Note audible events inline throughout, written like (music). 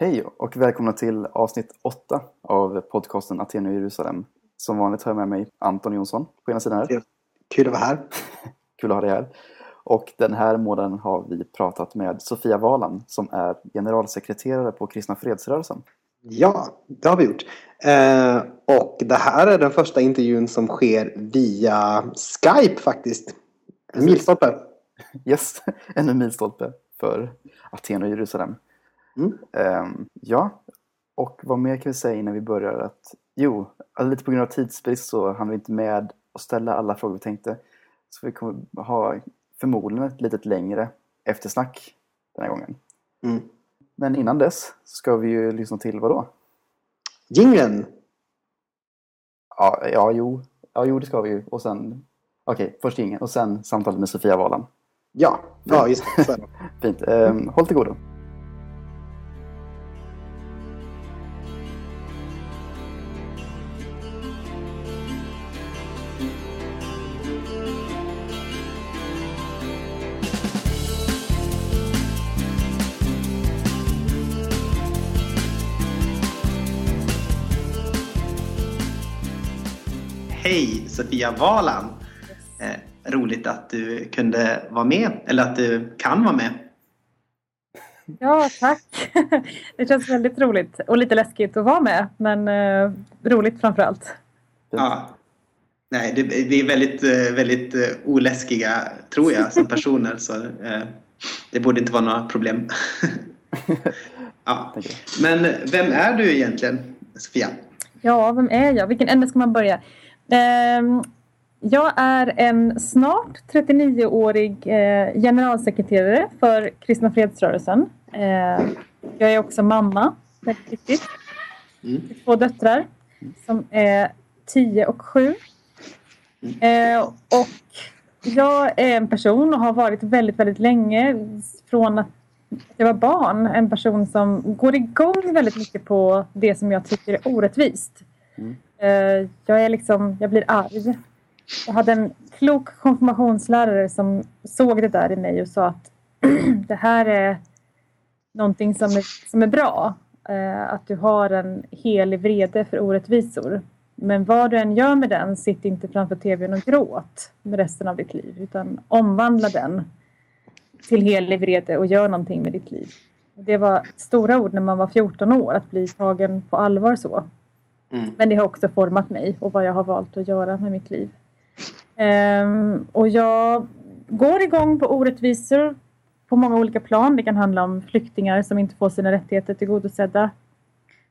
Hej och välkomna till avsnitt 8 av podcasten Aten och Jerusalem. Som vanligt har jag med mig Anton Jonsson på ena sidan här. Kul att vara här. (laughs) Kul att ha dig här. Och den här månaden har vi pratat med Sofia Valan som är generalsekreterare på Kristna Fredsrörelsen. Ja, det har vi gjort. Eh, och det här är den första intervjun som sker via Skype faktiskt. En milstolpe. Yes, (laughs) en milstolpe för Aten och Jerusalem. Mm. Um, ja, och vad mer kan vi säga innan vi börjar? Att, jo, lite på grund av tidsbrist så hann vi inte med att ställa alla frågor vi tänkte. Så vi kommer ha förmodligen ett lite längre eftersnack den här gången. Mm. Men innan dess ska vi ju lyssna till vad då? Jingeln! Ja, ja, jo. Ja, jo, det ska vi ju. Och sen... Okej, okay, först jingeln och sen samtalet med Sofia Valan. Ja, ja just det. (laughs) Fint. Um, håll till godo. Sofia Valan! Eh, roligt att du kunde vara med, eller att du kan vara med. Ja, tack! (laughs) Det känns väldigt roligt och lite läskigt att vara med, men eh, roligt framför allt. Ja. Nej, det, vi är väldigt, eh, väldigt eh, oläskiga, tror jag, som personer. så eh, Det borde inte vara några problem. (laughs) ja. Men vem är du egentligen, Sofia? Ja, vem är jag? Vilken ände ska man börja? Ehm, jag är en snart 39-årig eh, generalsekreterare för Kristna Fredsrörelsen. Ehm, jag är också mamma, väldigt viktigt. Mm. Två döttrar som är 10 och 7. Ehm, och jag är en person och har varit väldigt, väldigt länge från att jag var barn en person som går igång väldigt mycket på det som jag tycker är orättvist. Eh, jag, är liksom, jag blir arg. Jag hade en klok konfirmationslärare som såg det där i mig och sa att (clears throat) det här är någonting som är, som är bra. Eh, att du har en helig vrede för orättvisor. Men vad du än gör med den, sitt inte framför tvn och gråt med resten av ditt liv. Utan omvandla den till helig vrede och gör någonting med ditt liv. Det var stora ord när man var 14 år, att bli tagen på allvar så. Mm. Men det har också format mig och vad jag har valt att göra med mitt liv. Um, och jag går igång på orättvisor på många olika plan. Det kan handla om flyktingar som inte får sina rättigheter tillgodosedda.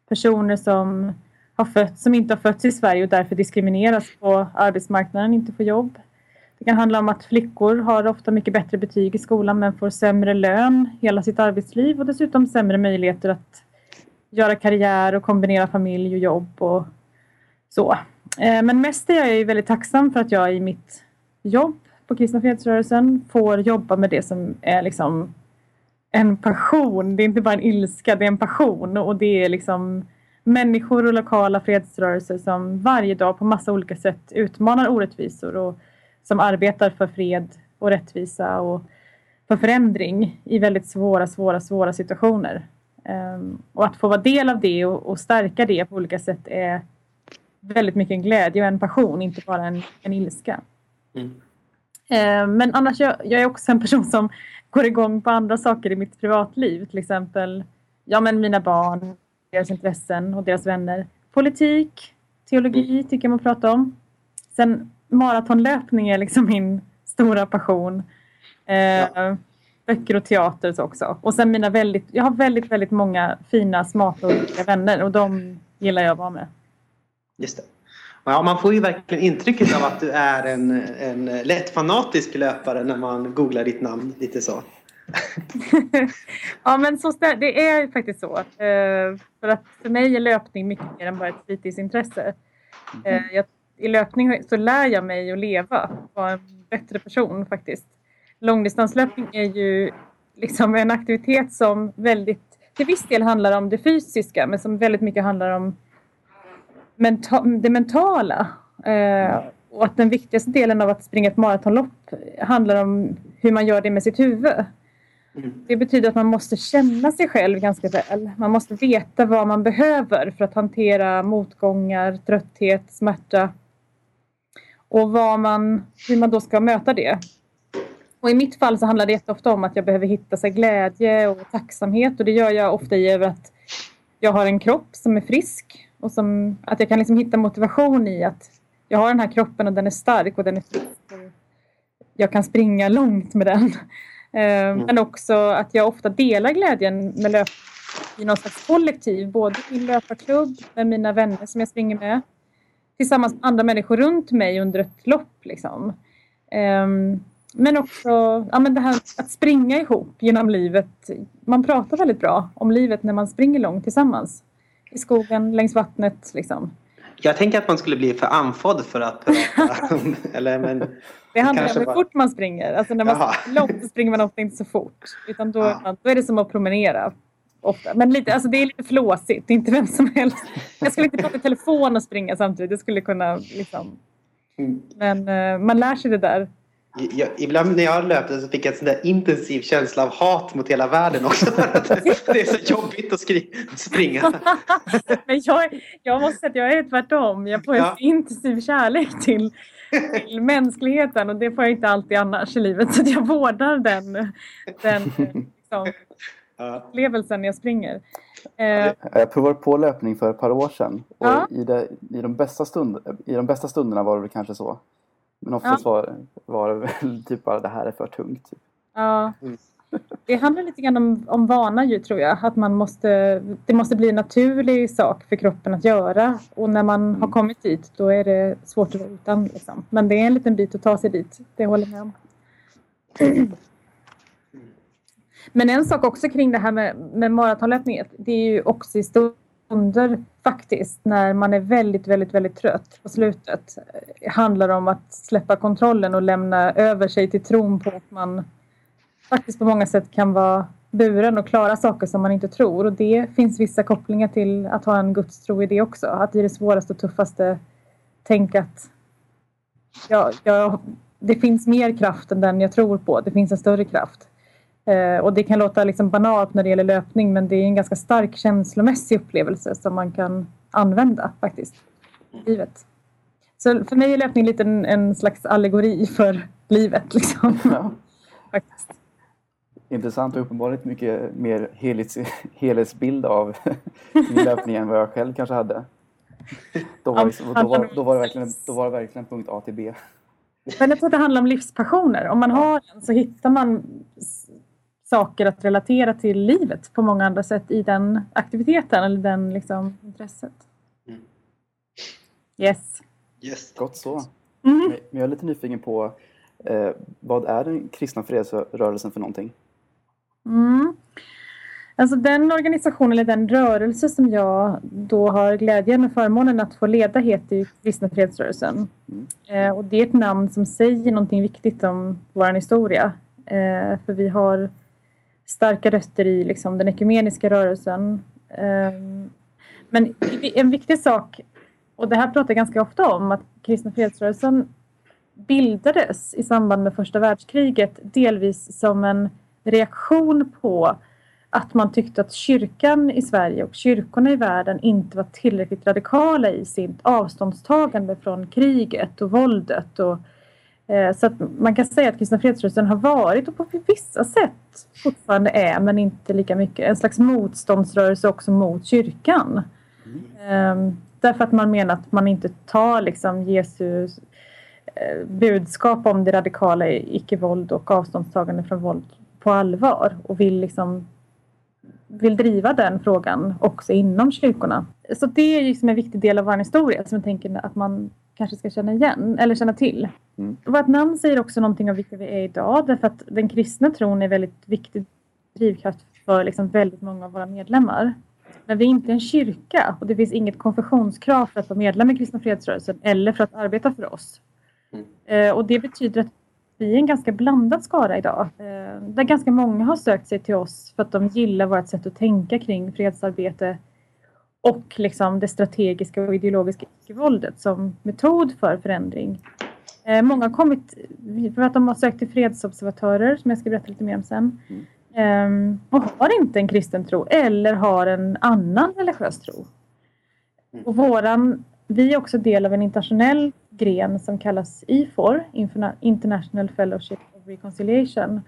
Personer som, har fötts, som inte har fötts i Sverige och därför diskrimineras på arbetsmarknaden, inte får jobb. Det kan handla om att flickor har ofta mycket bättre betyg i skolan men får sämre lön hela sitt arbetsliv och dessutom sämre möjligheter att göra karriär och kombinera familj och jobb och så. Eh, men mest är jag väldigt tacksam för att jag i mitt jobb på Kristna Fredsrörelsen får jobba med det som är liksom en passion. Det är inte bara en ilska, det är en passion och det är liksom människor och lokala fredsrörelser som varje dag på massa olika sätt utmanar orättvisor och som arbetar för fred och rättvisa och för förändring i väldigt svåra, svåra, svåra situationer. Um, och att få vara del av det och, och, stärka det på olika sätt är väldigt mycket en glädje och en passion, inte bara en, en ilska. Mm. Uh, men annars, jag, jag är också en person som går igång på andra saker i mitt privatliv. Till exempel ja, men mina barn, deras intressen och deras vänner. Politik, teologi mm. tycker jag man pratar om. Sen maratonlöpning är liksom min stora passion. Uh, ja böcker och teater också. Och sen mina väldigt, jag har väldigt, väldigt många fina, smarta och roliga vänner och de gillar jag att vara med. Just det. Ja, man får ju verkligen intrycket av att du är en, en lätt fanatisk löpare när man googlar ditt namn lite så. (laughs) ja men så, det är faktiskt så. Eh, för att för mig är löpning mycket mer än bara ett fritidsintresse. Eh, jag, I löpning så lär jag mig att leva, vara en bättre person faktiskt långdistanslöpning är ju liksom en aktivitet som väldigt till viss del handlar om det fysiska men som väldigt mycket handlar om menta det mentala. Eh, och att den viktigaste delen av att springa ett maratonlopp handlar om hur man gör det med sitt huvud. Mm. Det betyder att man måste känna sig själv ganska väl. Man måste veta vad man behöver för att hantera motgångar, trötthet, smärta. Och vad man, hur man då ska möta det. Och i mitt fall så handlar det jätteofta om att jag behöver hitta sig glädje och tacksamhet och det gör jag ofta i att jag har en kropp som är frisk och som, att jag kan liksom hitta motivation i att jag har den här kroppen och den är stark och den är frisk. jag kan springa långt med den. Eh, mm. Men också att jag ofta delar glädjen med löp i någon slags kollektiv. Både i löparklubb med mina vänner som jag springer med. Tillsammans med andra människor runt mig under ett lopp. Liksom. Men också ja, men det här att springa ihop genom livet. Man pratar väldigt bra om livet när man springer långt tillsammans. I skogen, längs vattnet. Liksom. Jag tänker att man skulle bli för andfådd för att prata. (laughs) Eller, men, det handlar om hur bara... fort man springer. Alltså när man springer långt så springer man ofta inte så fort. Utan då, ja. då är det som att promenera. Ofta. Men lite, alltså det är lite flåsigt. Inte vem som helst. Jag skulle inte prata i telefon och springa samtidigt. Det skulle kunna liksom... Mm. Men uh, man lär sig det där jag, ibland när jag löpte så fick jag en sån där intensiv känsla av hat mot hela världen också. (laughs) det är så jobbigt att skri, springa. (laughs) Men jag, jag måste säga att jag är tvärtom. Jag får en ja. intensiv kärlek till, till (laughs) mänskligheten och det får jag inte alltid annars i livet. Så jag vårdar den, den liksom, upplevelsen när jag springer. Eh, jag provade på löpning för ett par år sedan och ja. i, det, i, de bästa stund, i de bästa stunderna var det kanske så. Men oftast ja. var, var det väl (laughs) typ bara det här är för tungt. Typ. Ja. Mm. Det handlar lite grann om, om vana ju tror jag. Att man måste, det måste bli en naturlig sak för kroppen att göra. Och när man mm. har kommit dit då är det svårt att vara utan. Liksom. Men det är en liten bit att ta sig dit. Det håller jag med om. (clears throat) Men en sak också kring det här med, med maratonlöpning. Det är ju också i stor stunder faktiskt när man är väldigt, väldigt, väldigt trött på slutet eh, handlar om att släppa kontrollen och lämna över sig till tron på att man faktiskt på många sätt kan vara buren och klara saker som man inte tror. Och det finns vissa kopplingar till att ha en gudstro i det också. Att i det svåraste och tuffaste tänka att ja, ja, det finns mer kraft än den jag tror på. Det finns en större kraft. Eh, och det kan låta liksom banalt när det gäller löpning men det är en ganska stark känslomässig upplevelse som man kan använda faktiskt i livet. Så för mig är löpning lite en, en slags allegori för livet. Liksom. (laughs) Ja. faktiskt. Intressant och uppenbarligen mycket mer helhets, helhetsbild av (laughs) löpning än vad jag själv kanske hade. Då var, det, då, var, då var, det verkligen, då var det verkligen punkt A till B. Men jag tror att det handlar om livspassioner. Om man har den så hittar man saker att relatera till livet på många andra sätt i den aktiviteten eller den liksom, intresset. Mm. Yes. yes. Gott så. Mm. Men jag är lite nyfiken på eh, vad är den kristna fredsrörelsen för någonting? Mm. Alltså den organisation eller den rörelse som jag då har glädjen och förmånen att få leda heter ju Kristna fredsrörelsen. Mm. Eh, och det är ett namn som säger någonting viktigt om vår historia. Eh, för vi har starka rötter i liksom, den ekumeniska rörelsen. Ehm, men en viktig sak, och det här pratar jag ganska ofta om, att kristna fredsrörelsen bildades i samband med första världskriget delvis som en reaktion på att man tyckte att kyrkan i Sverige och kyrkorna i världen inte var tillräckligt radikala i sitt avståndstagande från kriget och våldet och Eh, Eh, så att man kan säga att kristna fredsrörelsen har varit och på vissa sätt fortfarande är, men inte lika mycket, en slags motståndsrörelse också mot kyrkan. Mm. Därför att man menar att man inte tar liksom Jesu eh, budskap om det radikala icke-våld och avståndstagande från våld på allvar och vill liksom vill driva den frågan också inom kyrkorna. Så det är liksom en viktig del av vår historia som jag tänker att man kanske ska känna igen eller känna till. Mm. Vårt namn säger också någonting om vilka vi är idag därför att den kristna tron är väldigt viktig drivkraft för liksom väldigt många av våra medlemmar. Men vi är inte en kyrka och det finns inget konfessionskrav för att vara medlem i Kristna fredsrörelsen eller för att arbeta för oss. Mm. Eh, och det betyder att vi är en ganska blandad skara idag. Eh, där ganska många har sökt sig till oss för att de gillar vårt sätt att tänka kring fredsarbete och liksom det strategiska och ideologiska icke-våldet som metod för förändring. Eh, många har kommit för att de har sökt till fredsobservatörer som jag ska berätta lite mer om sen. Mm. Um, och har inte en kristen tro eller har en annan religiös tro. Och våran, vi är också del av en internationell gren som kallas IFOR, International Fellowship of Reconciliation.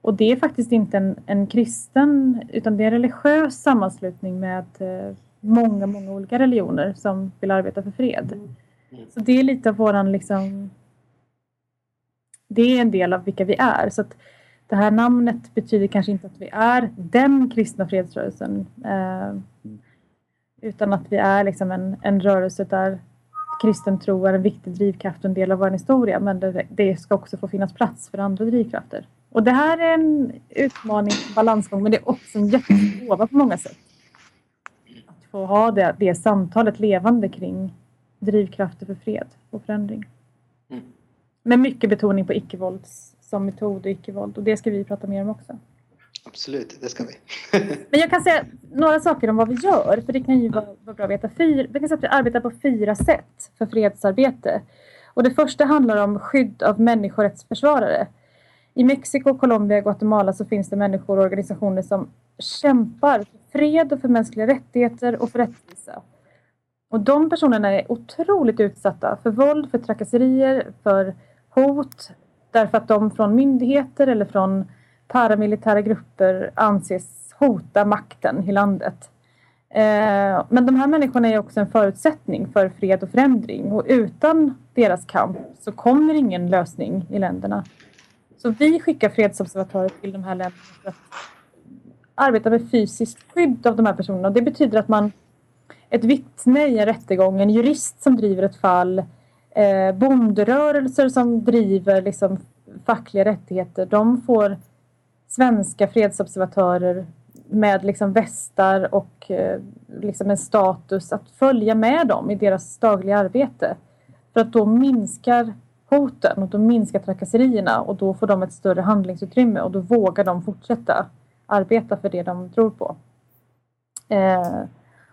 Och det är faktiskt inte en, en kristen utan det är en religiös sammanslutning med eh, många, många olika religioner som vill arbeta för fred. Mm. Så det är lite av våran liksom... Det är en del av vilka vi är. Så att det här namnet betyder kanske inte att vi är den kristna fredsrörelsen. Eh, utan att vi är liksom en, en rörelse där kristen tro är en viktig drivkraft och en del av vår historia. Men det, det, ska också få finnas plats för andra drivkrafter. Och det här är en utmaning, balansgång, men det är också en jättestor gåva på många sätt. Att få ha det, det samtalet levande kring drivkrafter för fred och förändring. Mm. Med mycket betoning på icke-våld som metod och icke-våld. Och det ska vi prata mer om också. Absolut, det ska vi. (laughs) Men jag kan säga några saker om vad vi gör, för det kan ju vara, vara bra att veta. Fyra, vi kan säga att vi arbetar på fyra sätt för fredsarbete. Och det första handlar om skydd av människorättsförsvarare. I Mexiko, Colombia och Guatemala så finns det människor och organisationer som kämpar för fred och för mänskliga rättigheter och för rättvisa. Och de personerna är otroligt utsatta för våld, för trakasserier, för hot därför att de från myndigheter eller från paramilitära grupper anses hota makten i landet. Eh, men de här människorna är också en förutsättning för fred och förändring och utan deras kamp så kommer ingen lösning i länderna. Så vi skickar fredsobservatörer till de här länderna för att arbeta med fysiskt skydd av de här personerna. Det betyder att man ett vittne i en rättegång, en jurist som driver ett fall, eh, bonderörelser som driver liksom, fackliga rättigheter, de får svenska fredsobservatörer med liksom västar och eh, liksom en status att följa med dem i deras dagliga arbete. För att då minskar hoten och då minskar trakasserierna och då får de ett större handlingsutrymme och då vågar de fortsätta arbeta för det de tror på. Eh,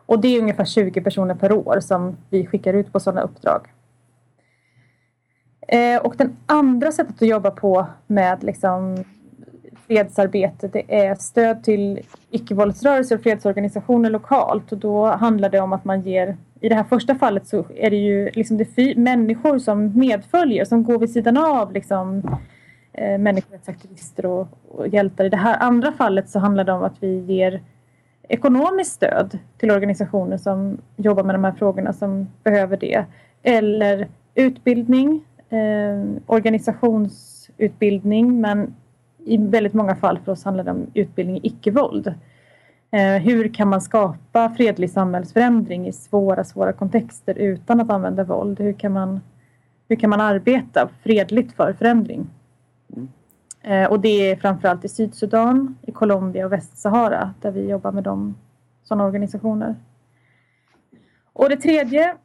och det är ungefär 20 personer per år som vi skickar ut på sådana uppdrag. Eh, och den andra sättet att jobba på med liksom fredsarbete det är stöd till icke-våldsrörelser och fredsorganisationer lokalt och då handlar det om att man ger i det här första fallet så är det ju liksom det människor som medföljer som går vid sidan av liksom, eh, människorättsaktivister och, och hjältar. I det här andra fallet så handlar det om att vi ger ekonomiskt stöd till organisationer som jobbar med de här frågorna som behöver det. Eller utbildning, eh, organisationsutbildning men i väldigt många fall för oss handlar det om utbildning i icke-våld. Eh, hur kan man skapa fredlig samhällsförändring i svåra, svåra kontexter utan att använda våld? Hur kan man, hur kan man arbeta fredligt för förändring? Mm. Eh, och det är framförallt i Sydsudan, i Colombia och Västsahara där vi jobbar med de, sådana organisationer. Och det tredje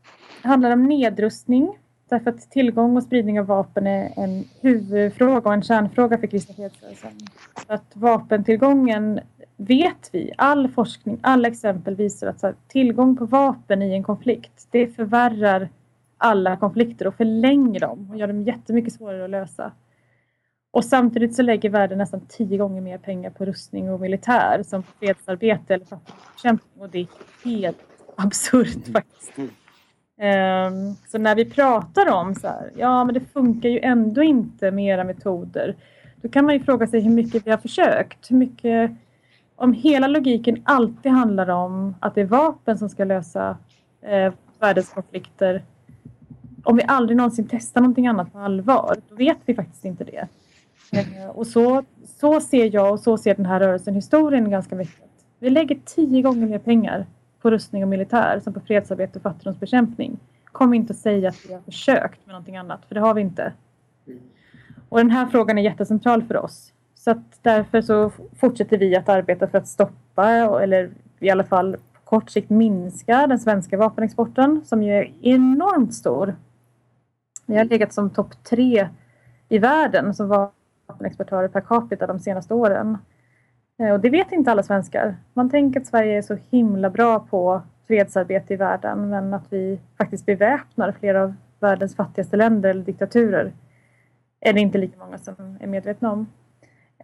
handlar om nedrustning. Därför att tillgång och spridning av vapen är en huvudfråga och en kärnfråga för kristna fredsrörelsen. Att vapentillgången vet vi, all forskning, alla exempel visar att här, tillgång på vapen i en konflikt, det förvärrar alla konflikter och förlänger dem och gör dem jättemycket svårare att lösa. Och samtidigt så lägger världen nästan tio gånger mer pengar på rustning och militär som på fredsarbete eller fattigdomsbekämpning och det är helt absurt faktiskt. Ehm, så när vi pratar om så här, ja men det funkar ju ändå inte med era metoder. Då kan man ju fråga sig hur mycket vi har försökt. Hur mycket, om hela logiken alltid handlar om att det är vapen som ska lösa eh, världens konflikter. Om vi aldrig någonsin testar någonting annat på allvar, då vet vi faktiskt inte det. Eh, och så, så ser jag och så ser den här rörelsen historien ganska mycket. Vi lägger tio gånger mer pengar på rustning och militär som på fredsarbete och fattigdomsbekämpning. Kom inte att säga att vi har försökt med någonting annat, för det har vi inte. Och den här frågan är jättecentral för oss. Så att därför så fortsätter vi att arbeta för att stoppa eller i alla fall på kort sikt minska den svenska vapenexporten som ju är enormt stor. Vi har legat som topp tre i världen som vapenexportörer per capita de senaste åren. Eh, och det vet inte alla svenskar. Man tänker att Sverige är så himla bra på fredsarbete i världen men att vi faktiskt beväpnar flera av världens fattigaste länder eller diktaturer är det inte lika många som är medvetna om.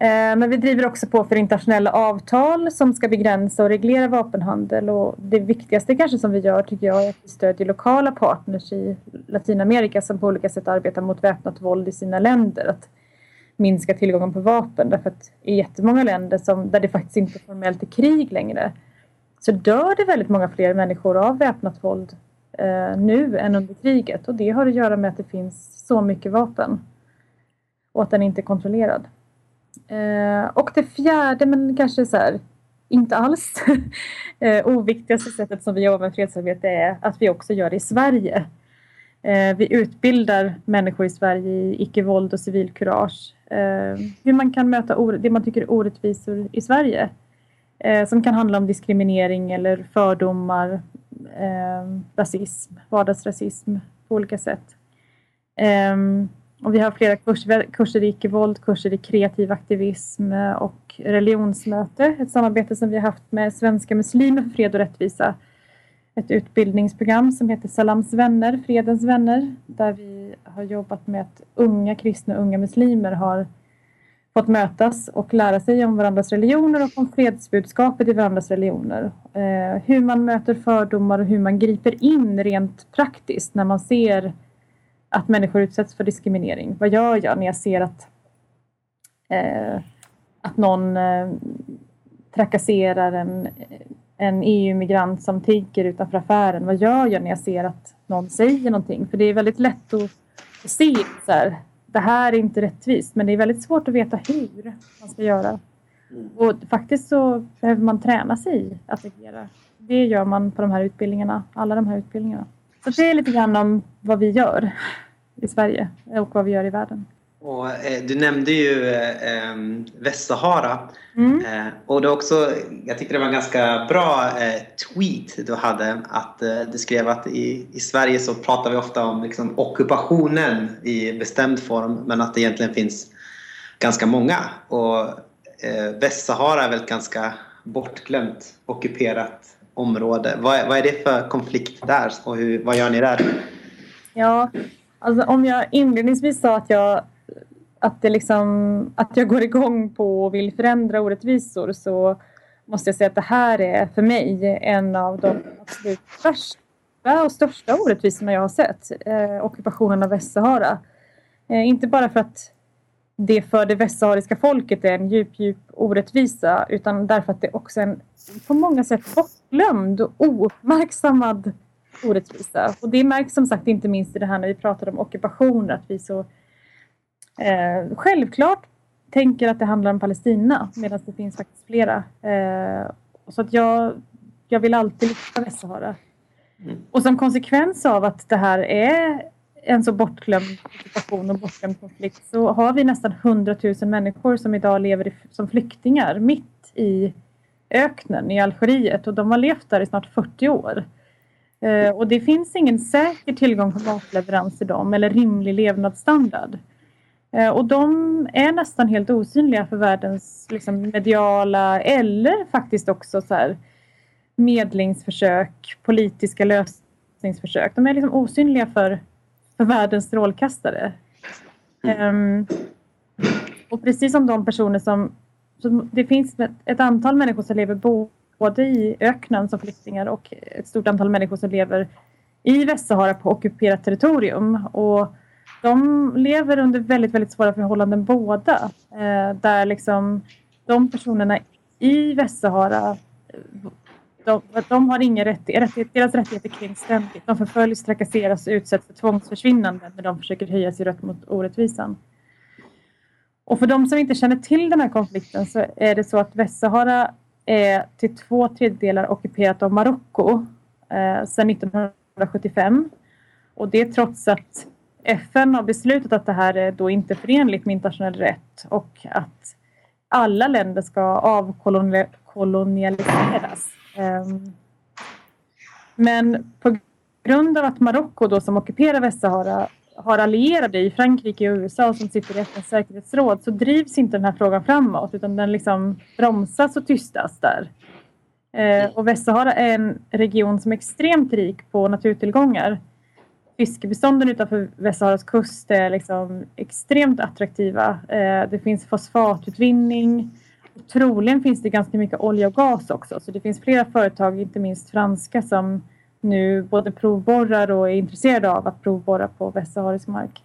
Eh, men vi driver också på för internationella avtal som ska begränsa och reglera vapenhandel. Och det viktigaste kanske som vi gör tycker jag är att vi stödjer lokala partners i Latinamerika som på olika sätt arbetar mot väpnat våld i sina länder. Att minska tillgången på vapen därför att i jättemånga länder som, där det faktiskt inte formellt är krig längre så dör det väldigt många fler människor av väpnat våld eh, nu än under kriget och det har att göra med att det finns så mycket vapen och att den inte är kontrollerad. Eh, och det fjärde, men kanske så här, inte alls (laughs) eh, oviktigaste sättet som vi jobbar med fredsarbete är att vi också gör det i Sverige. Eh, vi utbildar människor i Sverige i icke-våld och civilkurage. Eh, hur man kan möta det man tycker är orättvisor i Sverige. Eh, som kan handla om diskriminering eller fördomar, eh, rasism, vardagsrasism på olika sätt. Eh, och vi har flera kurser, kurser i icke-våld, kurser i kreativ aktivism eh, och religionsmöte. Ett samarbete som vi har haft med Svenska muslimer för fred och rättvisa. Ett utbildningsprogram som heter Salams vänner, Fredens vänner. Där vi har jobbat med att unga kristna och unga muslimer har fått mötas och lära sig om varandras religioner och om fredsbudskapet i varandras religioner. Eh, hur man möter fördomar och hur man griper in rent praktiskt när man ser att människor utsätts för diskriminering. Vad gör jag när jag ser att, eh, att någon eh, trakasserar en, en EU-migrant som tigger utanför affären? Vad gör jag när jag ser att någon säger någonting? För det är väldigt lätt att se så här, det här är inte rättvist men det är väldigt svårt att veta hur man ska göra. Mm. Och faktiskt så behöver man träna sig i att agera. Det gör man på de här utbildningarna, alla de här utbildningarna. Så det är lite grann om vad vi gör i Sverige och vad vi gör i världen. Och, eh, du nämnde ju eh, Västsahara. Mm. Eh, och det också, jag tyckte det var en ganska bra eh, tweet du hade. Att eh, du skrev att i, i Sverige så pratar vi ofta om liksom, ockupationen i bestämd form men att det egentligen finns ganska många. Och eh, Västsahara är väl ett ganska bortglömt ockuperat område. Vad, vad är det för konflikt där och hur, vad gör ni där? Ja, alltså om jag inledningsvis sa att jag att, det liksom, att jag går igång på och vill förändra orättvisor så måste jag säga att det här är för mig en av de absolut värsta och största orättvisorna jag har sett. Eh, ockupationen av Västsahara. Eh, inte bara för att det för det västsahariska folket är en djup, djup orättvisa utan därför att det också är en på många sätt bortglömd och ouppmärksammad orättvisa. Och det märks som sagt inte minst i det här när vi pratar om ockupationer att vi så eh, självklart tänker att det handlar om Palestina medan det finns faktiskt flera. Eh, så att jag, jag vill alltid lyfta Västsahara. Mm. Och som konsekvens av att det här är en så bortglömd situation och bortglömd konflikt så har vi nästan 100 000 människor som idag lever som flyktingar mitt i öknen i Algeriet och de har levt där i snart 40 år. Eh, och det finns ingen säker tillgång på matleverans till dem eller rimlig levnadsstandard. Eh, och de är nästan helt osynliga för världens liksom, mediala eller faktiskt också så här, medlingsförsök, politiska lösningsförsök. De är liksom osynliga för, för världens strålkastare. Um, och precis som de personer som, som... Det finns ett antal människor som lever både i öknen som flyktingar och ett stort antal människor som lever i Västsahara på ockuperat territorium. Och de lever under väldigt, väldigt svåra förhållanden båda. Eh, där liksom de personerna i Västsahara eh, de, de har inga rättigheter, deras rättigheter kränks ständigt. De förföljs, trakasseras och utsätts för tvångsförsvinnanden när de försöker höja sig röst mot orättvisan. Och för de som inte känner till den här konflikten så är det så att Västsahara är till två tredjedelar ockuperat av Marocko eh, sedan 1975. Och det trots att FN har beslutat att det här är då inte förenligt med internationell rätt och att alla länder ska avkolonialiseras. Ehm, men på grund av att Marocko då som ockuperar Västsahara har allierade i Frankrike och USA som sitter i FNs säkerhetsråd så drivs inte den här frågan framåt utan den liksom bromsas och tystas där. Ehm, och Västsahara är en region som är extremt rik på naturtillgångar fiskebestånden utanför Västsaharas kust är liksom extremt attraktiva. Eh, det finns fosfatutvinning. Troligen finns det ganska mycket olja och gas också. Så det finns flera företag, inte minst franska, som nu både provborrar och är intresserade av att provborra på västsaharisk mark.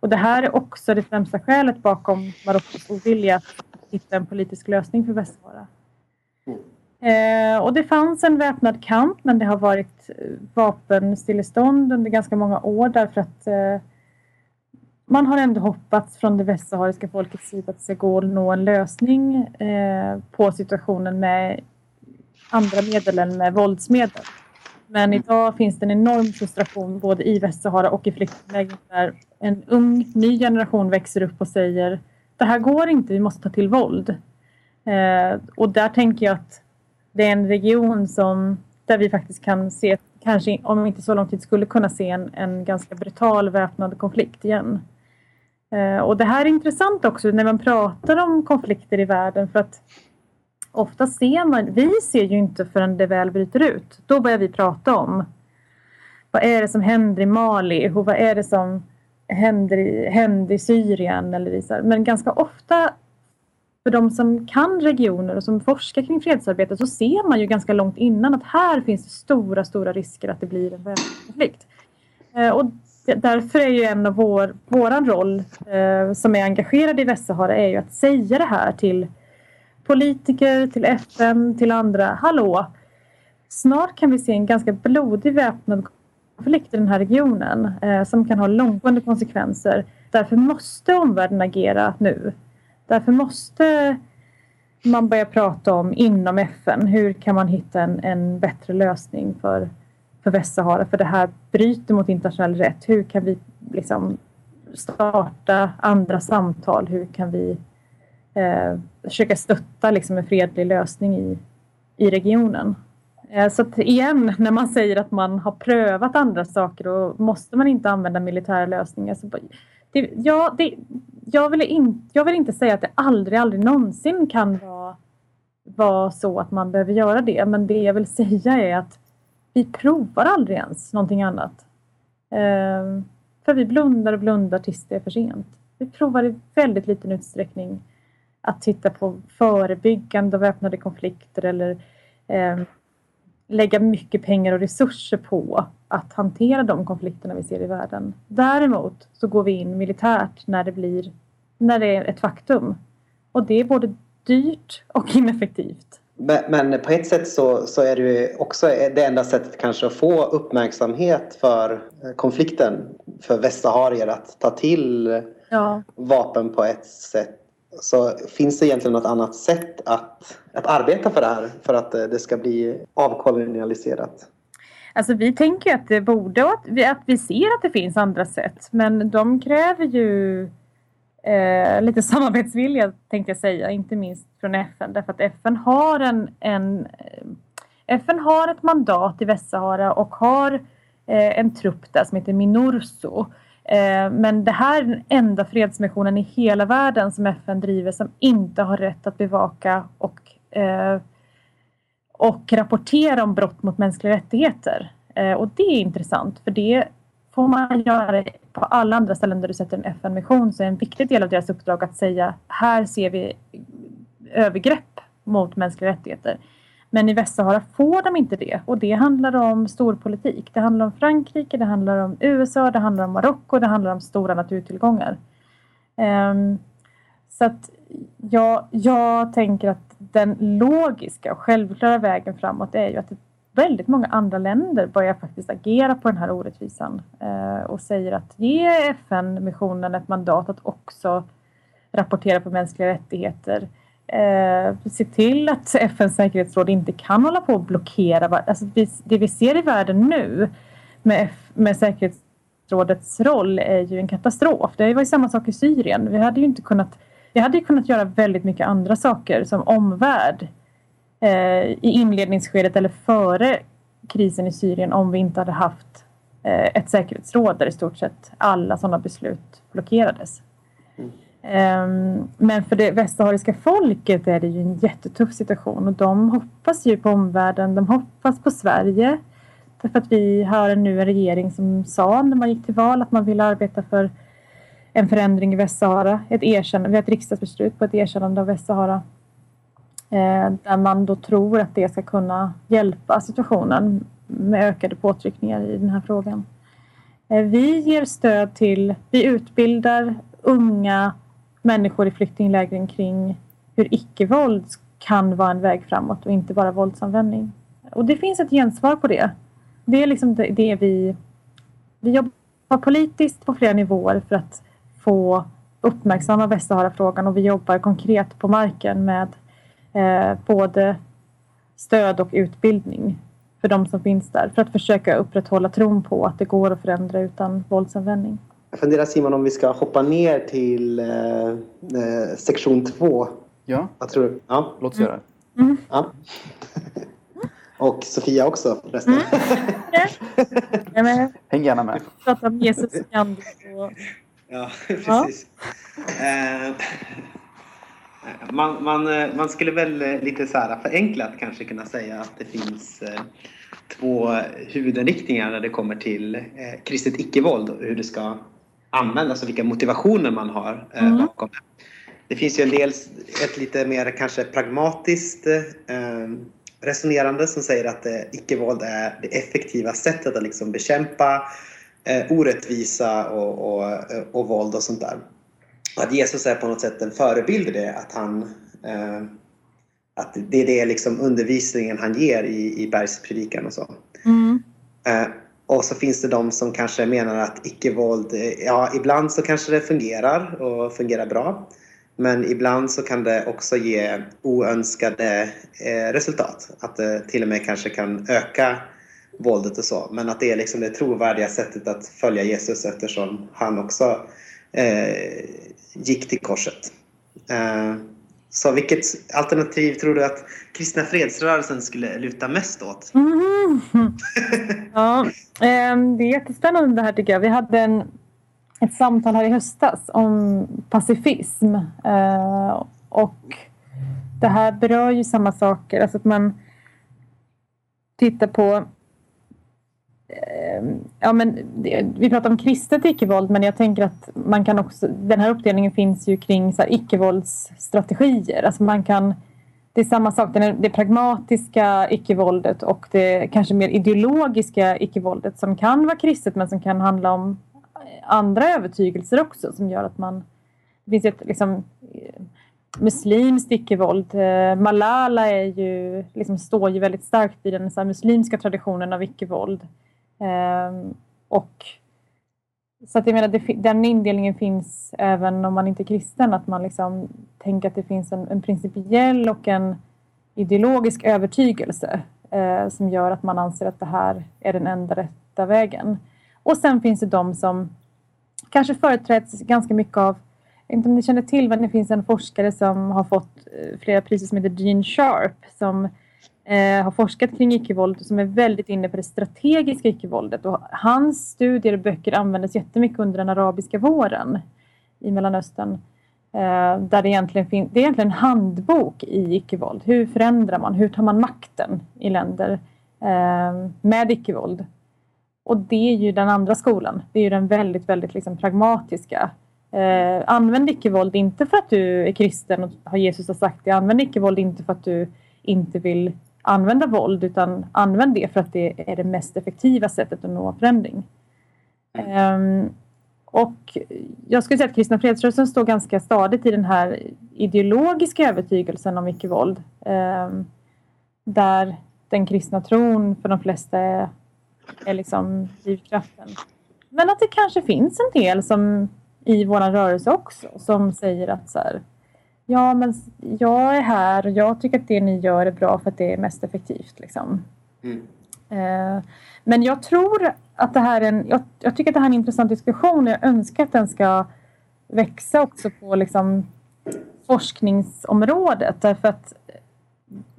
Och det här är också det främsta skälet bakom Marockos ovilja att hitta en politisk lösning för Västsahara. Eh, och det fanns en väpnad kamp men det har varit eh, vapenstillestånd under ganska många år därför att eh, man har ändå hoppats från det västsahariska folkets sida att det ska gå att nå en lösning eh, på situationen med andra medel än med våldsmedel. Men idag finns det en enorm frustration både i Västsahara och i flyktinglägren där en ung ny generation växer upp och säger det här går inte, vi måste ta till våld. Eh, och där tänker jag att det är en region som, där vi faktiskt kan se, kanske om inte så lång tid skulle kunna se en, en ganska brutal väpnad konflikt igen. Eh, och det här är intressant också när man pratar om konflikter i världen för att ofta ser man, vi ser ju inte förrän det väl bryter ut. Då börjar vi prata om vad är det som händer i Mali och vad är det som händer i, händer i Syrien eller så. Men ganska ofta för de som kan regioner och som forskar kring fredsarbete så ser man ju ganska långt innan att här finns det stora, stora risker att det blir en väpnad konflikt. Eh, och därför är ju en av vår våran roll eh, som är engagerad i Västsahara är ju att säga det här till politiker, till FN, till andra. Hallå! Snart kan vi se en ganska blodig väpnad konflikt i den här regionen eh, som kan ha långtgående konsekvenser. Därför måste omvärlden agera nu. Därför måste man börja prata om inom FN hur kan man hitta en, en bättre lösning för, för Västsahara? För det här bryter mot internationell rätt. Hur kan vi liksom starta andra samtal? Hur kan vi eh, försöka stötta liksom en fredlig lösning i, i regionen? Eh, så att igen, när man säger att man har prövat andra saker och måste man inte använda militära lösningar. Så, det, ja, det, jag, vill in, jag vill inte säga att det aldrig, aldrig någonsin kan vara, vara så att man behöver göra det. Men det jag vill säga är att vi provar aldrig ens någonting annat. Eh, för vi blundar och blundar tills det är för sent. Vi provar i väldigt liten utsträckning att titta på förebyggande av väpnade konflikter eller eh, lägga mycket pengar och resurser på att hantera de konflikterna vi ser i världen. Däremot så går vi in militärt när det blir när det är ett faktum. Och det är både dyrt och ineffektivt. Men, på ett sätt så, så är det också det enda sättet kanske att få uppmärksamhet för konflikten för västsaharier att ta till ja. vapen på ett sätt så finns det egentligen något annat sätt att, att arbeta för det här för att eh, det ska bli avkolonialiserat? Alltså vi tänker att det borde och att vi, att vi ser att det finns andra sätt men de kräver ju eh, lite (laughs) samarbetsvilja tänkte jag säga, inte minst från FN därför att FN har en, en eh, FN har ett mandat i Västsahara och har eh, en trupp där som heter Minurso Eh, Eh, men det här är den enda fredsmissionen i hela världen som FN driver som inte har rätt att bevaka och, eh, och rapportera om brott mot mänskliga rättigheter. Eh, och det är intressant för det får man göra på alla andra ställen där du sätter en FN-mission så är en viktig del av deras uppdrag att säga här ser vi övergrepp mot mänskliga rättigheter. Men i Västsahara får de inte det och det handlar om storpolitik. Det handlar om Frankrike, det handlar om USA, det handlar om Marocko, det handlar om stora naturtillgångar. Um, så att jag, jag tänker att den logiska och självklara vägen framåt är ju att väldigt många andra länder börjar faktiskt agera på den här orättvisan uh, och säger att ge FN-missionen ett mandat att också rapportera på mänskliga rättigheter eh, se till att FNs säkerhetsråd inte kan hålla på och blockera. Alltså det vi ser i världen nu med, F, med säkerhetsrådets roll är ju en katastrof. Det var ju samma sak i Syrien. Vi hade ju inte kunnat, vi hade kunnat göra väldigt mycket andra saker som omvärld eh, i inledningsskedet eller före krisen i Syrien om vi inte hade haft eh, ett säkerhetsråd där i stort sett alla sådana beslut blockerades. Mm. Ehm, men för det västsahariska folket är det ju en jättetuff situation och de hoppas ju på omvärlden. De hoppas på Sverige. Därför att vi har nu en regering som sa när man gick till val att man ville arbeta för en förändring i Västsahara. Ett erkännande, vi har ett riksdagsbeslut på ett erkännande av Västsahara. Eh, där man då tror att det ska kunna hjälpa situationen med ökade påtryckningar i den här frågan. Eh, vi ger stöd till, vi utbildar unga människor i flyktinglägren kring hur icke-våld kan vara en väg framåt och inte bara våldsanvändning. Och det finns ett gensvar på det. Det är liksom det, det vi... Vi jobbar politiskt på flera nivåer för att få uppmärksamma Västsahara-frågan och vi jobbar konkret på marken med eh, både stöd och utbildning för de som finns där för att försöka upprätthålla tron på att det går att förändra utan våldsanvändning. Jag funderar Simon om vi ska hoppa ner till eh, eh sektion två. Ja, Vad tror du? Ja. låt oss göra det. Mm. Ja. (laughs) Och Sofia också förresten. Mm. Häng gärna med. Prata om Jesus och Gandhi och... Ja, (laughs) precis. Ja. Eh, man, man, eh, man skulle väl eh, lite så här förenklat kanske kunna säga att det finns två huvudinriktningar när det kommer till kristet icke-våld och hur det ska användas och vilka motivationer man har mm. bakom det. Det finns ju en del, ett lite mer kanske pragmatiskt resonerande som säger att icke-våld är det effektiva sättet att liksom bekämpa eh, orättvisa och, och, och våld och sånt där. Att Jesus är på något sätt en förebild i det, att han eh, att det är det liksom undervisningen han ger i, i bergspredikan och så. Mm. Och så finns det de som kanske menar att icke-våld, eh, ja ibland så kanske det fungerar och fungerar bra. Men ibland så kan det också ge oönskade eh, resultat. Att det till och med kanske kan öka våldet och så. Men att det är liksom det trovärdiga sättet att följa Jesus eftersom han också eh, gick till korset. Eh, så vilket alternativ tror du att kristna fredsrörelsen skulle luta mest åt? Mm. (laughs) ja, ehm, det är jättespännande det här tycker jag. Vi hade en, ett samtal här i höstas om pacifism. Eh, och det här berör ju samma saker. Alltså att man tittar på Ehm, ja, men vi pratar om kristet icke-våld men jag tänker att man kan också, den här uppdelningen finns ju kring så icke-våldsstrategier. Alltså man kan, det är samma sak, det pragmatiska icke-våldet och det kanske mer ideologiska icke-våldet som kan vara kristet men som kan handla om eh, andra övertygelser också som gör att man... Det finns ett liksom, eh, muslimskt icke-våld. Eh, Malala är ju, liksom, står ju väldigt starkt i den så muslimska traditionen av icke-våld. Ehm, och så att jag menar, det, den indelningen finns även om man inte är kristen, att man liksom tänker att det finns en, en principiell och en ideologisk övertygelse eh, som gör att man anser att det här är den enda rätta vägen. Och sen finns det de som kanske företräds ganska mycket av, jag vet inte om ni känner till, men det finns en forskare som har fått eh, flera priser som heter Gene Sharp som eh, har forskat kring icke-våld som är väldigt inne på det strategiska icke-våldet. Och hans studier och böcker användes jättemycket under den arabiska våren i Mellanöstern. Eh, där det egentligen finns, det är egentligen en handbok i icke-våld. Hur förändrar man? Hur tar man makten i länder eh, med icke-våld? Och det är ju den andra skolan. Det är ju den väldigt, väldigt liksom pragmatiska. Eh, använd icke-våld inte för att du är kristen och har Jesus har sagt det. Använd icke-våld inte för att du inte vill använda våld utan använd det för att det är det mest effektiva sättet att nå förändring. Um, och jag skulle säga att kristna fredsrörelsen står ganska stadigt i den här ideologiska övertygelsen om icke-våld. Um, där den kristna tron för de flesta är, är liksom drivkraften. Men att det kanske finns en del som i vår rörelse också som säger att så här, Ja, men jag är här och jag tycker att det ni gör är bra för att det är mest effektivt. Liksom. Mm. Eh, men jag tror att det här är en... Jag, jag, tycker att det här är en intressant diskussion och jag önskar att den ska växa också på liksom, forskningsområdet. Därför att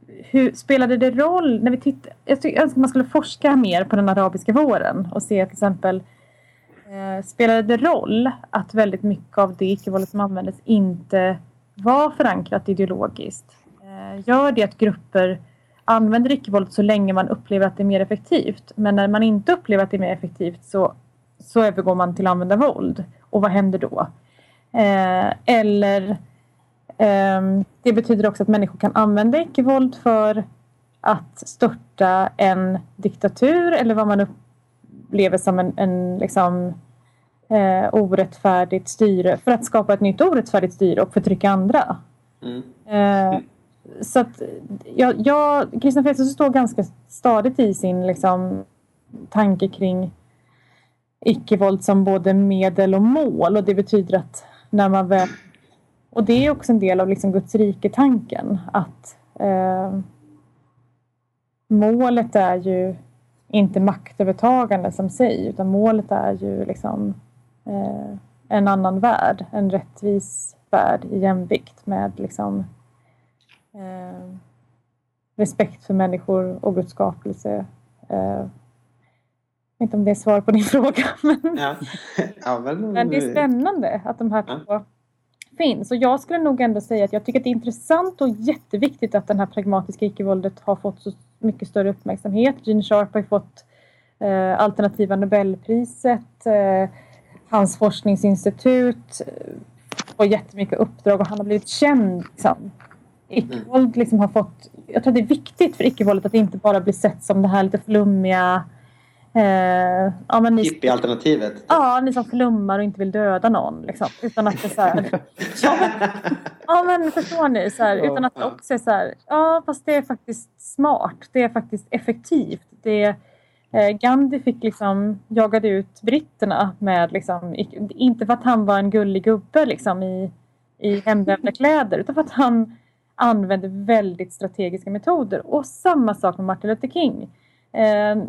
hur, spelade det roll när vi tittar, jag, tycker, jag önskar att man skulle forska mer på den arabiska våren och se till exempel eh, spelade det roll att väldigt mycket av det icke-våldet som användes inte var förankrat ideologiskt. Eh, gör det att grupper använder icke-våld så länge man upplever att det är mer effektivt. Men när man inte upplever att det är mer effektivt så, så övergår man till att använda våld. Och vad händer då? Eh, eller eh, det betyder också att människor kan använda icke-våld för att störta en diktatur eller vad man upplever som en, en liksom, eh, orättfärdigt styre för att skapa ett nytt orättfärdigt styre och förtrycka andra. Mm. Eh, så att jag, jag, Christian Fredriksson står ganska stadigt i sin liksom, tanke kring icke-våld som både medel och mål och det betyder att när man väl... Och det är också en del av liksom Guds rike-tanken att eh, målet är ju inte maktövertagande som sig utan målet är ju liksom en annan värld, en rättvis värld i jämvikt med liksom eh, respekt för människor och Guds skapelse. Eh, jag vet inte om det är svar på din (laughs) fråga. Men, ja. Ja, men, men det är spännande att de här ja. två finns. Och jag skulle nog ändå säga att jag tycker att det är intressant och jätteviktigt att det här pragmatiska icke-våldet har fått så mycket större uppmärksamhet. Gene Sharp har fått eh, alternativa Nobelpriset. Eh, hans forskningsinstitut eh, får jättemycket uppdrag och han har blivit känd. Liksom. Icke-våld liksom har fått... Jag tror att det är viktigt för icke-våldet att inte bara bli sett som det här lite flummiga Eh, ja, men ni, Hippie-alternativet? Ja, ni som flummar och inte vill döda någon. Liksom, utan att det är så här, ja, men, ja, men förstår ni? Så här, utan att det också är så här, ja fast det är faktiskt smart. Det är faktiskt effektivt. Det, eh, Eh, Gandhi fick liksom, jagade ut britterna med, liksom, inte för att han var en gullig gubbe liksom, i, i hemvävda kläder utan för att han använde väldigt strategiska metoder. Och samma sak med Martin Luther King. Eh,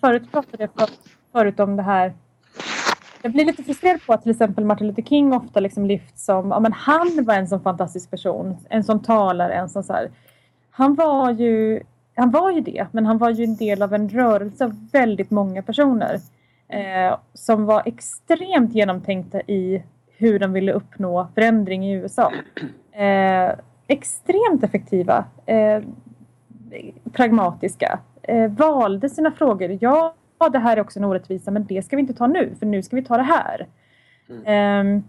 förut pratade jag för, förut om det här jag blir lite frustrerad på att till exempel Martin Luther King ofta liksom lyfts som, ja men han var en sån fantastisk person, en sån talare, en sån så här. Han var ju, han var ju det, men han var ju en del av en rörelse av väldigt många personer eh, som var extremt genomtänkta i hur de ville uppnå förändring i USA. Eh, extremt effektiva, eh, pragmatiska eh, valde sina frågor. Ja, det här är också en orättvisa men det ska vi inte ta nu för nu ska vi ta det här. Mm.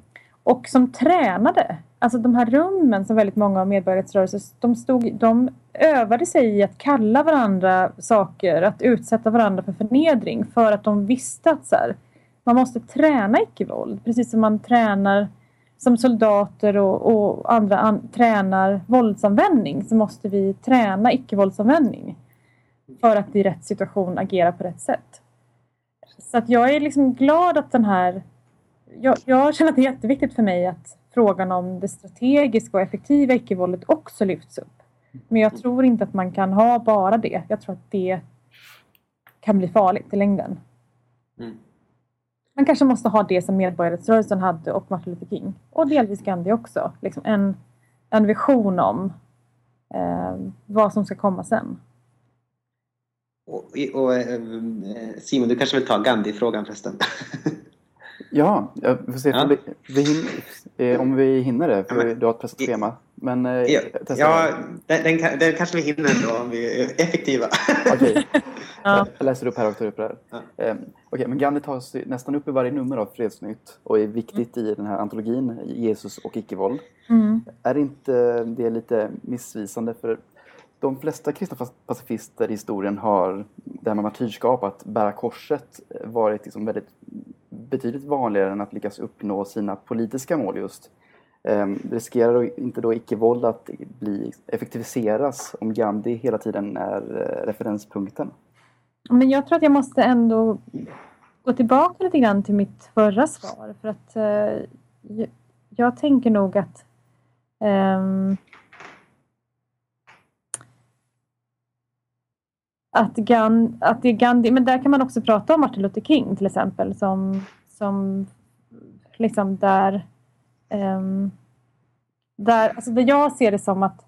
Och som tränade. Alltså de här rummen som väldigt många av medborgarrättsrörelser de, stod, de övade sig i att kalla varandra saker, att utsätta varandra för förnedring för att de visste att så här, man måste träna icke-våld. Precis som man tränar som soldater och, och andra an, tränar våldsanvändning så måste vi träna icke-våldsanvändning för att i rätt situation agera på rätt sätt. Så att jag är liksom glad att den här... Jag, jag känner att det är jätteviktigt för mig att frågan om det strategiska och effektiva icke-våldet också lyfts upp. Men jag tror inte att man kan ha bara det. Jag tror att det kan bli farligt i längden. Mm. Man kanske måste ha det som medborgarrättsrörelsen hade och Martin Luther King. Och delvis Gandhi också. Liksom en, en vision om eh, vad som ska komma sen. Och, och, eh, Simon, du kanske vill ta Gandhi-frågan förresten? (laughs) ja, jag får se ja. vi, vi hinner, eh, om vi hinner det. För ja, du har ett pressat schema. Men, eh, ja, ja den, den, den, kanske vi hinner då om vi är effektiva. Okej, (laughs) okay. ja. jag läser upp här och tar upp det här. Ja. Eh, okay, men Gandhi tas nästan upp i varje nummer av Fredsnytt och är viktigt mm. i den här antologin Jesus och icke-våld. Mm. Är inte det lite missvisande? För de flesta kristna pacifister i historien har det här med martyrskap, att bära korset, eh, varit liksom väldigt betydligt vanligare än att lyckas uppnå sina politiska mål just. Ehm, riskerar inte då icke-våld att bli, effektiviseras om Gandhi hela tiden är eh, referenspunkten? Men jag tror att jag måste ändå gå tillbaka lite grann till mitt förra svar. För att eh, jag, jag, tänker nog att eh, att, Gan, att det är Gandhi, men där kan man också prata om Martin Luther King till exempel som, som liksom där, um, där, alltså där jag ser det som att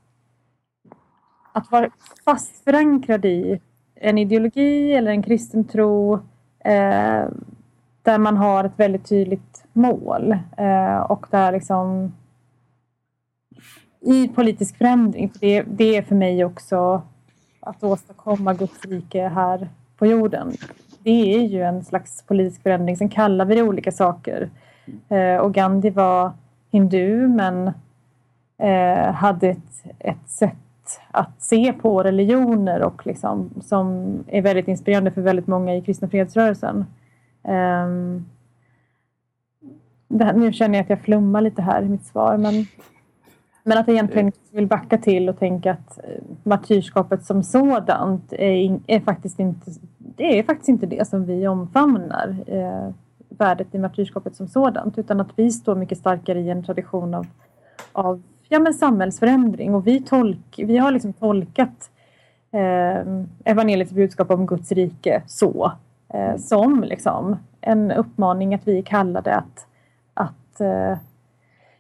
att vara fast förankrad i en ideologi eller en kristen tro eh, där man har ett väldigt tydligt mål eh, och där liksom i politisk förändring, det, det är för mig också att åstadkomma Guds rike här på jorden. Det är ju en slags politisk förändring. Sen kallar vi det olika saker. Eh, och Gandhi var hindu men eh, hade ett, ett sätt att se på religioner och liksom, som är väldigt inspirerande för väldigt många i kristna fredsrörelsen. Um, här, nu känner jag att jag flummar lite här i mitt svar men, men att jag egentligen vill backa till och tänka att eh, martyrskapet som sådant är, är, faktiskt, inte, det är faktiskt inte det som vi omfamnar. Eh, värdet i martyrskapet som sådant utan att vi står mycket starkare i en tradition av, av ja, men samhällsförändring och vi, tolk, vi har liksom tolkat eh, evangeliets budskap om Guds rike så eh, som liksom en uppmaning att vi är kallade att, att eh,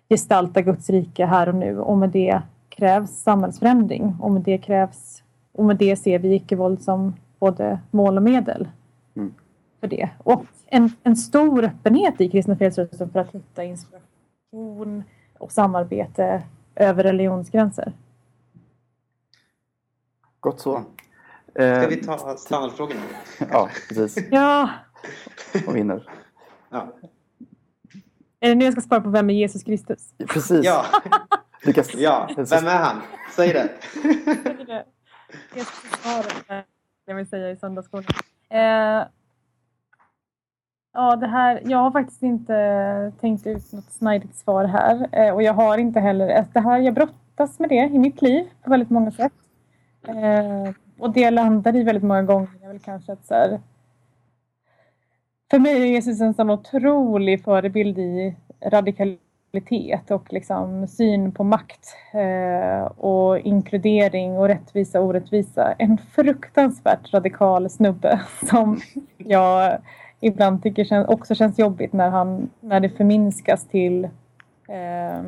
gestalta Guds rike här och nu och med det krävs samhällsförändring och med det krävs och med det ser vi icke-våld som både mål och medel mm. för det. Och en, en stor öppenhet i kristna fredsrörelsen för att hitta inspiration och samarbete över religionsgränser. Gott så. Ska vi ta standardfrågorna? (laughs) ja, precis. Ja. Och vinner. Ja. Är det nu jag ska svara på vem är Jesus Kristus? Precis. Ja. Ja. Vem är han? Säg det. (laughs) Jag vill säga i söndagsskolan. Eh, Ja, det här, jag har faktiskt inte tänkt ut något snajdigt svar här. Eh, och jag har inte heller... Alltså det här, jag brottas med det i mitt liv på väldigt många sätt. Eh, och det landar i väldigt många gånger är väl kanske att så här, för mig är Jesus en sån otrolig förebild i radikalitet och liksom syn på makt eh, och inkludering och rättvisa och orättvisa. En fruktansvärt radikal snubbe (laughs) som jag ibland tycker också känns jobbigt när, han, när det förminskas till eh,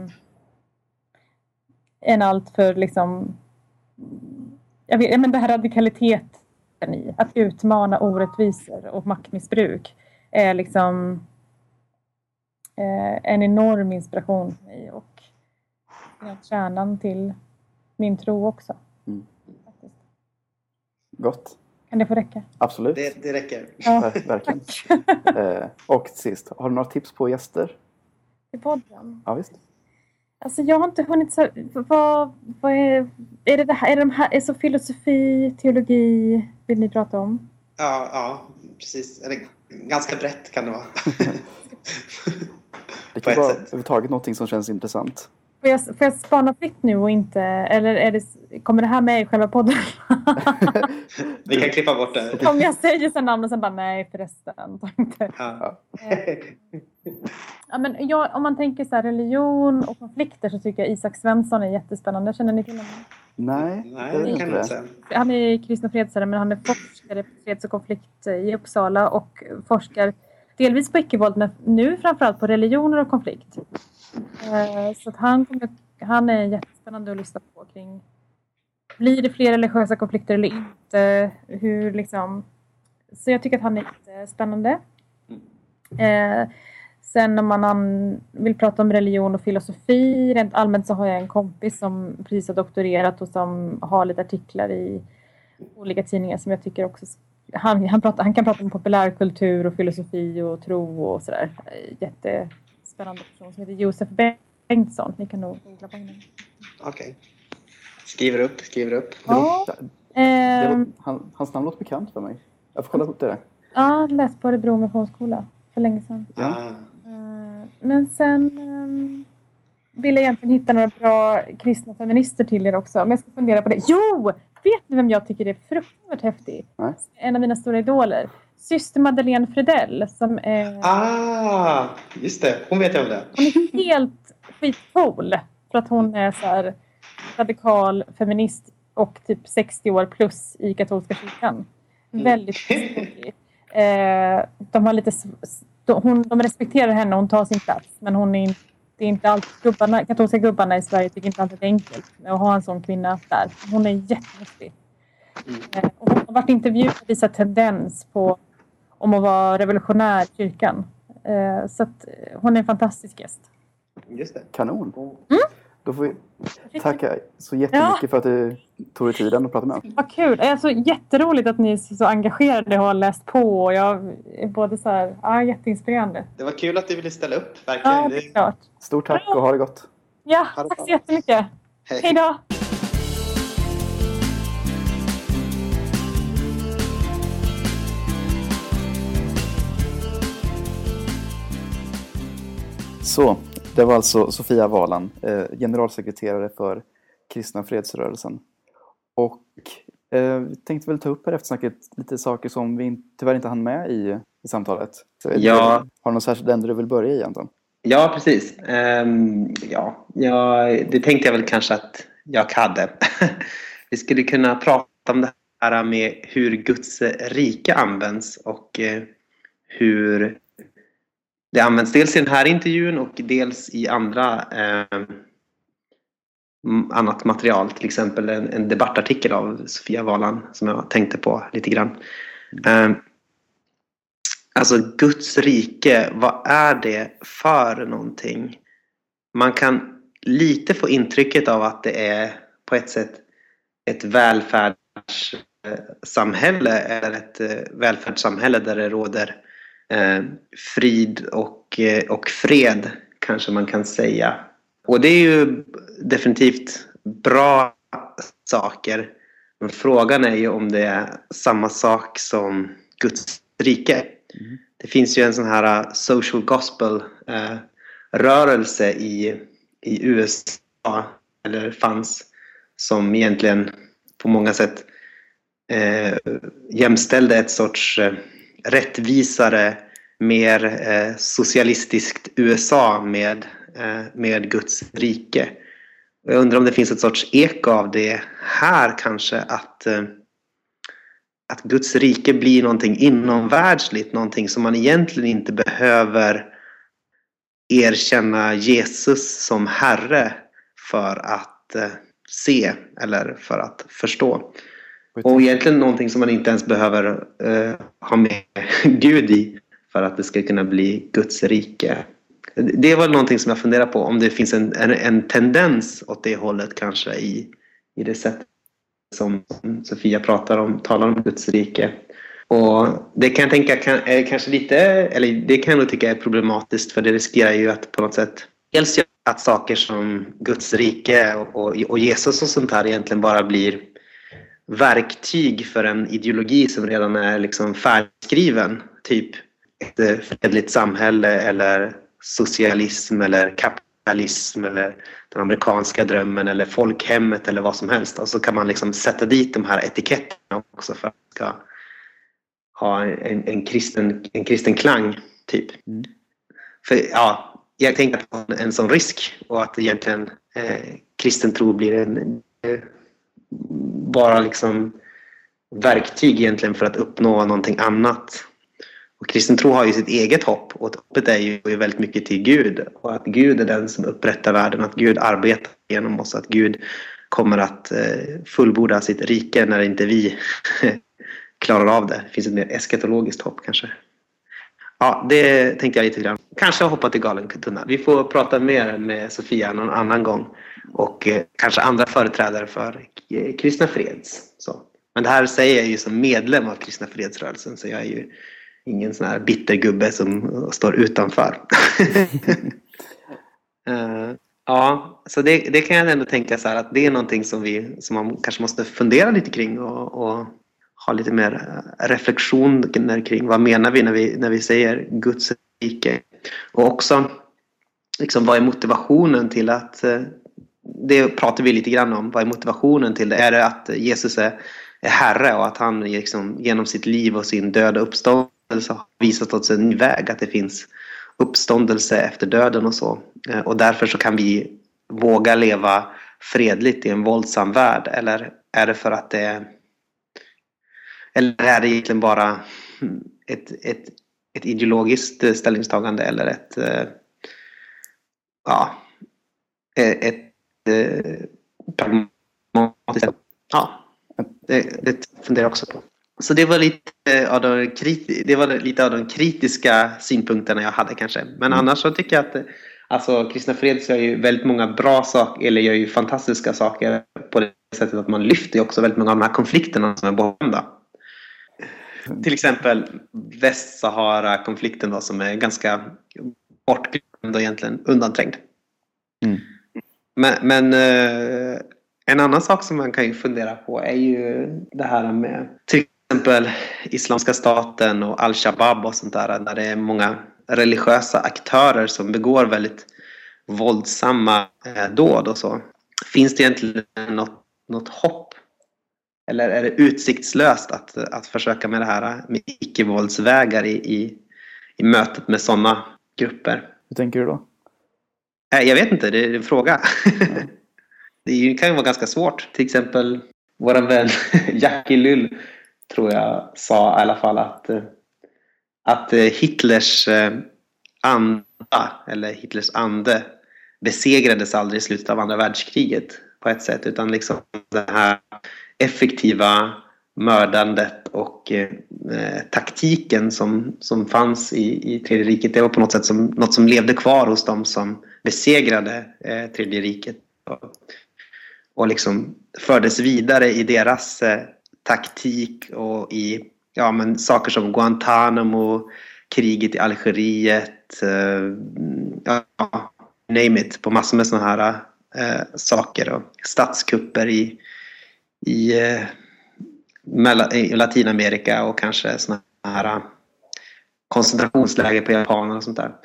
en alltför liksom jag vet, men det här radikaliteten i att utmana orättvisor och maktmissbruk är liksom eh, en enorm inspiration för mig och kärnan till min tro också. Mm. Gott. Kan det få räcka? Absolut. Det, det räcker. Ja, verkligen. eh, och sist, har du några tips på gäster? I podden? Ja, visst. Alltså jag har inte hunnit så... Vad, vad är, är det det här? Är det de här? Är så filosofi, teologi vill ni prata om? Ja, ja precis. Eller, ganska brett kan det vara. det kan vara överhuvudtaget någonting som känns intressant. Får jag, får jag spana fritt nu och inte... Eller är det, kommer det här med i själva podden? (laughs) Vi kan klippa bort det. Om jag säger så namn och sen bara nej förresten. Ja. ja, men jag, om man tänker så här, religion och konflikter så tycker jag Isak Svensson är jättespännande. Känner ni till honom? Nej, nej det kan jag inte Han är kristen fredsare men han är forskare på freds och konflikt i Uppsala och forskar delvis på icke-våld men nu framförallt på religioner och konflikt. Eh, så han, kommer, han är jättespännande att lyssna på kring blir det fler religiösa konflikter eller inte? Hur liksom... Så jag tycker att han är jättespännande. Eh, sen om man vill prata om religion och filosofi, rent allmänt så har jag en kompis som precis har doktorerat och som har lite artiklar i olika tidningar som jag tycker också han, han, pratar, han kan prata om populärkultur och filosofi och tro och sådär. Eh, Jättespännande person som heter Josef Bengtsson. Ni kan nog googla på honom. Okej. Okay. Skriver upp, skriver upp. Ja. Det, ehm. han, hans namn låter bekant för mig. Jag får kolla upp det. Ja, läst på Örebro Missionsskola för länge sedan. Ja. Eh, men sen um, vill jag egentligen hitta några bra kristna feminister till er också. Men jag ska fundera på det. Jo! Vet ni vem jag tycker är fruktansvärt häftig? Nej. En av mina stora idoler. Syster Madeleine Fredell som är... Ah, just det. Hon vet jag om det. Hon är helt skitcool. För att hon är så radikal feminist och typ 60 år plus i katolska kyrkan. Mm. Väldigt. Eh, de har lite... Hon, de respekterar henne hon tar sin plats. Men hon är inte det är inte alltid gubbarna, katolska gubbarna i Sverige tycker inte alltid det är enkelt att ha en sån kvinna där. Hon är jättehäftig. Mm. Eh, och hon har varit intervjuad och visat tendens på om att vara revolutionär i kyrkan. Eh, så att hon är en fantastisk gäst. Just det. Kanon. Mm? Då får vi tacka så jättemycket ja. för att du tog dig tiden att prata med oss. Vad kul! Det är så jätteroligt att ni är så engagerade och har läst på. Och jag är både så här, ja, jätteinspirerande. Det var kul att du ville ställa upp, verkligen. Ja, det är klart. Stort tack och ha det gott. Ja, tack så jättemycket. Hej, Hej då! Så, det var alltså Sofia Valan, eh, generalsekreterare för Kristna fredsrörelsen. Och eh, vi tänkte väl ta upp här eftersnacket lite saker som vi tyvärr inte hann med i, i samtalet. Så, ja. Har du något särskilt ämne du vill börja i Anton? Ja, precis. Um, ja, ja, det tänkte jag väl kanske att jag hade. (laughs) vi skulle kunna prata om det här med hur Guds rike används och eh, hur det används dels i den här intervjun och dels i andra eh, annat material, till exempel en, en, debattartikel av Sofia Valan som jag tänkte på lite grann. Eh, alltså Guds rike, vad är det för någonting? Man kan lite få intrycket av att det är på ett sätt ett välfärdssamhälle eh, eller ett eh, välfärdssamhälle där det råder eh, frid och, eh, och fred kanske man kan säga. Och det är ju definitivt bra saker. Men frågan är ju om det är samma sak som Guds rike. Mm. Det finns ju en sån här uh, social gospel eh, rörelse i, i USA, eller fanns, som egentligen på många sätt eh, jämställde ett sorts eh, rättvisare, mer eh, socialistiskt USA med, eh, med Guds rike. Jag undrar om det finns ett sorts eko av det här kanske att, eh, att Guds rike blir någonting inomvärldsligt, någonting som man egentligen inte behöver erkänna Jesus som Herre för att eh, se eller för att förstå. Och egentligen någonting som man inte ens behöver uh, ha med (laughs) Gud i för att det ska kunna bli Guds rike. Det var någonting som jag funderar på om det finns en, en, en tendens åt det hållet kanske i, i det sätt som Sofia pratar om, talar om Guds rike. Och det kan jag tänka kan, är kanske lite, eller det kan jag nog tycka är problematiskt för det riskerar ju att på något sätt dels att saker som Guds rike och, och, och Jesus och sånt här egentligen bara blir verktyg för en ideologi som redan är liksom färdigskriven. Typ ett eh, fredligt samhälle eller socialism eller kapitalism eller den amerikanska drömmen eller folkhemmet eller vad som helst. Och så kan man liksom sätta dit de här etiketterna också för att det ska ha en, en, kristen, en kristen klang. typ. Mm. För ja, Jag tänker på en sån risk och att egentligen eh, kristen tro blir en bara liksom verktyg egentligen för att uppnå någonting annat. Och kristen tro har ju sitt eget hopp och hoppet är ju väldigt mycket till Gud och att Gud är den som upprättar världen, att Gud arbetar genom oss, att Gud kommer att eh, fullborda sitt rike när inte vi (laughs) klarar av det. Det finns ett mer eskatologiskt hopp kanske. Ja, det tänkte jag lite grann. Kanske har hoppat i galen tunna. Vi får prata mer med Sofia någon annan gång och eh, kanske andra företrädare för eh, Kristna Freds. Så. Men det här säger jag ju som medlem av Kristna Fredsrörelsen så jag är ju ingen sån här bitter gubbe som står utanför. uh, (laughs) ja, så det, det, kan jag ändå tänka så här att det är någonting som, vi, som man kanske måste fundera lite kring och, och ha lite mer eh, reflektioner kring. Vad menar vi när vi, när vi säger Guds rike? Och också liksom, vad är motivationen till att eh, det pratar vi lite grann om. Vad är motivationen till det? Är det att Jesus är, är Herre och att han liksom, genom sitt liv och sin döda uppståndelse har visat oss en ny väg? Att det finns uppståndelse efter döden och så. Eh, och därför så kan vi våga leva fredligt i en våldsam värld. Eller är det för att det är... Eller är det egentligen bara ett, ett, ett ideologiskt ställningstagande eller ett... Eh, ja, ett eh, pragmatiskt. Ja, det, det funderar jag också på. Så det var, lite av de det var lite av de kritiska synpunkterna jag hade kanske. Men mm. annars så tycker jag att, Alltså Kristna Freds gör ju väldigt många bra saker, eller gör ju fantastiska saker på det sättet att man lyfter också väldigt många av de här konflikterna som är bortglömda. Till exempel Västsahara-konflikten som är ganska bortglömd och egentligen undanträngd. Mm. Men, men eh, en annan sak som man kan fundera på är ju det här med till exempel Islamiska staten och Al-Shabaab och sånt där. När det är många religiösa aktörer som begår väldigt våldsamma eh, dåd och så. Finns det egentligen något, något hopp? Eller är det utsiktslöst att, att försöka med det här med icke-våldsvägar i, i, i mötet med sådana grupper? Hur tänker du då? Eh, jag vet inte, det är en fråga. Mm. (laughs) det kan ju vara ganska svårt. Till exempel vår vän (laughs) Jackie Lull tror jag sa i alla fall att, eh, att eh, Hitlers anda, eller Hitlers ande besegrades aldrig i slutet av andra världskriget på ett sätt utan liksom det här effektiva mördandet och eh, taktiken som, som fanns i, i Tredje riket. Det var på något sätt som, något som levde kvar hos dem som besegrade eh, Tredje riket. Och, och liksom fördes vidare i deras eh, taktik och i ja, men saker som Guantanamo, kriget i Algeriet, eh, ja, name it, på massor med sådana här eh, saker och statskupper i, i, eh, i Latinamerika och kanske sådana här eh, koncentrationsläger på japaner och sånt där.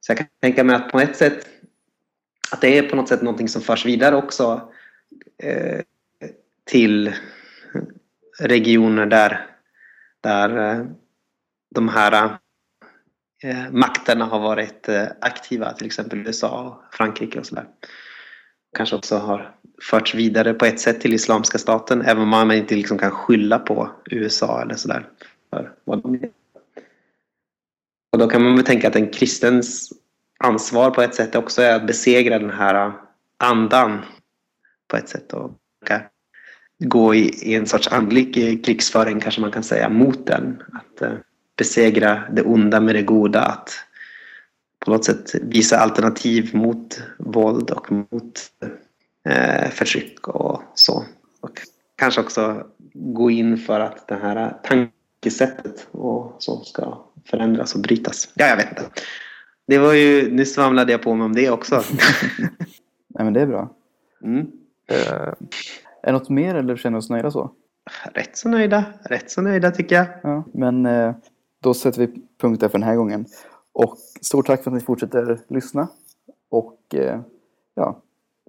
Så jag kan tänka mig att på ett sätt att det är på något sätt någonting som förs vidare också eh, till regioner där, där eh, de här eh, eh makterna har varit eh, aktiva, till exempel USA och Frankrike och sådär. Kanske också har förts vidare på ett sätt till Islamiska staten, även om man inte liksom kan skylla på USA eller sådär. Och då kan man väl tänka att en kristens ansvar på ett sätt också är att besegra den här andan på ett sätt och gå i, en sorts andlig krigsföring kanske man kan säga mot den. Att eh, besegra det onda med det goda. Att på något sätt visa alternativ mot våld och mot eh, förtryck och så. Och kanske också gå in för att det här tankesättet och så ska förändras och brytas. Ja, jag vet inte. Det var ju, nu svamlade jag på mig om det också. (laughs) Nej, men det är bra. Mm. Uh, är det något mer eller känner vi oss nöjda så? Rätt så nöjda. Rätt så nöjda tycker jag. Ja, men uh, då sätter vi punkt där för den här gången. Och stort tack för att ni fortsätter lyssna. Och uh, ja,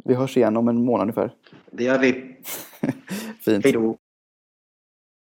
vi hörs igen om en månad ungefär. Det gör vi. (laughs) Fint. Hej då.